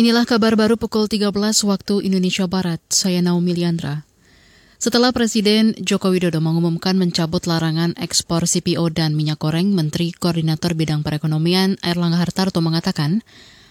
Inilah kabar baru pukul 13 waktu Indonesia Barat. Saya Naomi Liandra. Setelah Presiden Joko Widodo mengumumkan mencabut larangan ekspor CPO dan minyak goreng, Menteri Koordinator Bidang Perekonomian Erlangga Hartarto mengatakan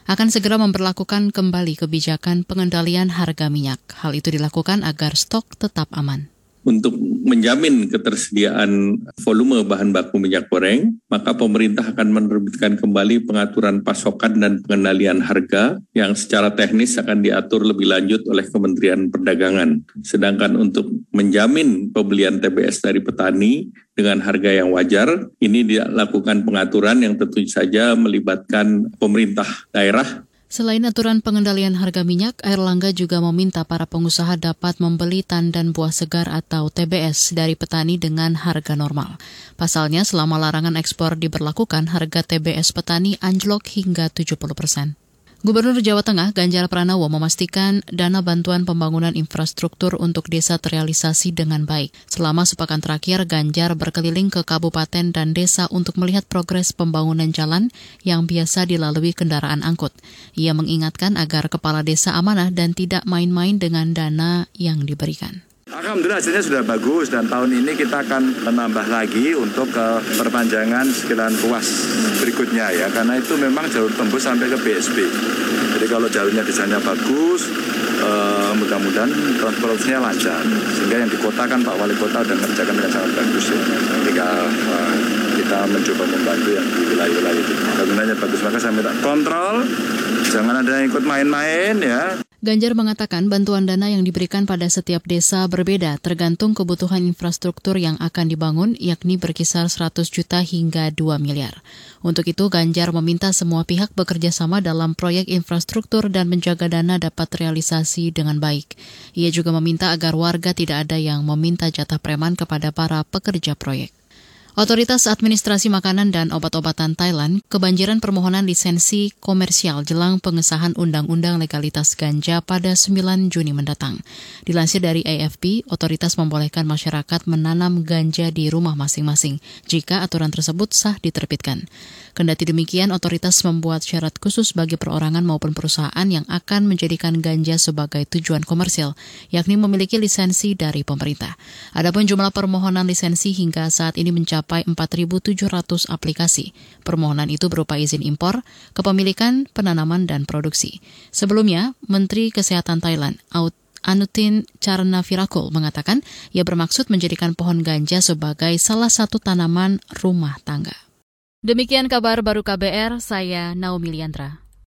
akan segera memperlakukan kembali kebijakan pengendalian harga minyak. Hal itu dilakukan agar stok tetap aman untuk menjamin ketersediaan volume bahan baku minyak goreng, maka pemerintah akan menerbitkan kembali pengaturan pasokan dan pengendalian harga yang secara teknis akan diatur lebih lanjut oleh Kementerian Perdagangan. Sedangkan untuk menjamin pembelian TBS dari petani dengan harga yang wajar, ini dilakukan pengaturan yang tentu saja melibatkan pemerintah daerah Selain aturan pengendalian harga minyak, Air Langga juga meminta para pengusaha dapat membeli tandan buah segar atau TBS dari petani dengan harga normal. Pasalnya, selama larangan ekspor diberlakukan, harga TBS petani anjlok hingga 70 persen. Gubernur Jawa Tengah Ganjar Pranowo memastikan dana bantuan pembangunan infrastruktur untuk desa terrealisasi dengan baik. Selama sepekan terakhir, Ganjar berkeliling ke kabupaten dan desa untuk melihat progres pembangunan jalan yang biasa dilalui kendaraan angkut. Ia mengingatkan agar kepala desa amanah dan tidak main-main dengan dana yang diberikan. Alhamdulillah hasilnya sudah bagus dan tahun ini kita akan menambah lagi untuk ke perpanjangan sekilan ruas berikutnya ya karena itu memang jalur tembus sampai ke BSB. Jadi kalau jalurnya desainnya bagus, eh, mudah-mudahan transportasinya lancar sehingga yang di kota kan Pak Wali Kota sudah mengerjakan dengan sangat bagus ya. Ketika eh, kita mencoba membantu yang di wilayah-wilayah itu. Bangunannya bagus maka saya minta kontrol, jangan ada yang ikut main-main ya. Ganjar mengatakan bantuan dana yang diberikan pada setiap desa berbeda tergantung kebutuhan infrastruktur yang akan dibangun yakni berkisar 100 juta hingga 2 miliar. Untuk itu Ganjar meminta semua pihak bekerja sama dalam proyek infrastruktur dan menjaga dana dapat realisasi dengan baik. Ia juga meminta agar warga tidak ada yang meminta jatah preman kepada para pekerja proyek. Otoritas Administrasi Makanan dan Obat-obatan Thailand kebanjiran permohonan lisensi komersial jelang pengesahan Undang-Undang Legalitas Ganja pada 9 Juni mendatang. Dilansir dari AFP, otoritas membolehkan masyarakat menanam ganja di rumah masing-masing jika aturan tersebut sah diterbitkan. Kendati demikian, otoritas membuat syarat khusus bagi perorangan maupun perusahaan yang akan menjadikan ganja sebagai tujuan komersil, yakni memiliki lisensi dari pemerintah. Adapun jumlah permohonan lisensi hingga saat ini mencapai 4.700 aplikasi. Permohonan itu berupa izin impor, kepemilikan, penanaman, dan produksi. Sebelumnya, Menteri Kesehatan Thailand, Aut Anutin Charna Virakul mengatakan ia bermaksud menjadikan pohon ganja sebagai salah satu tanaman rumah tangga. Demikian kabar baru KBR, saya Naomi Liandra.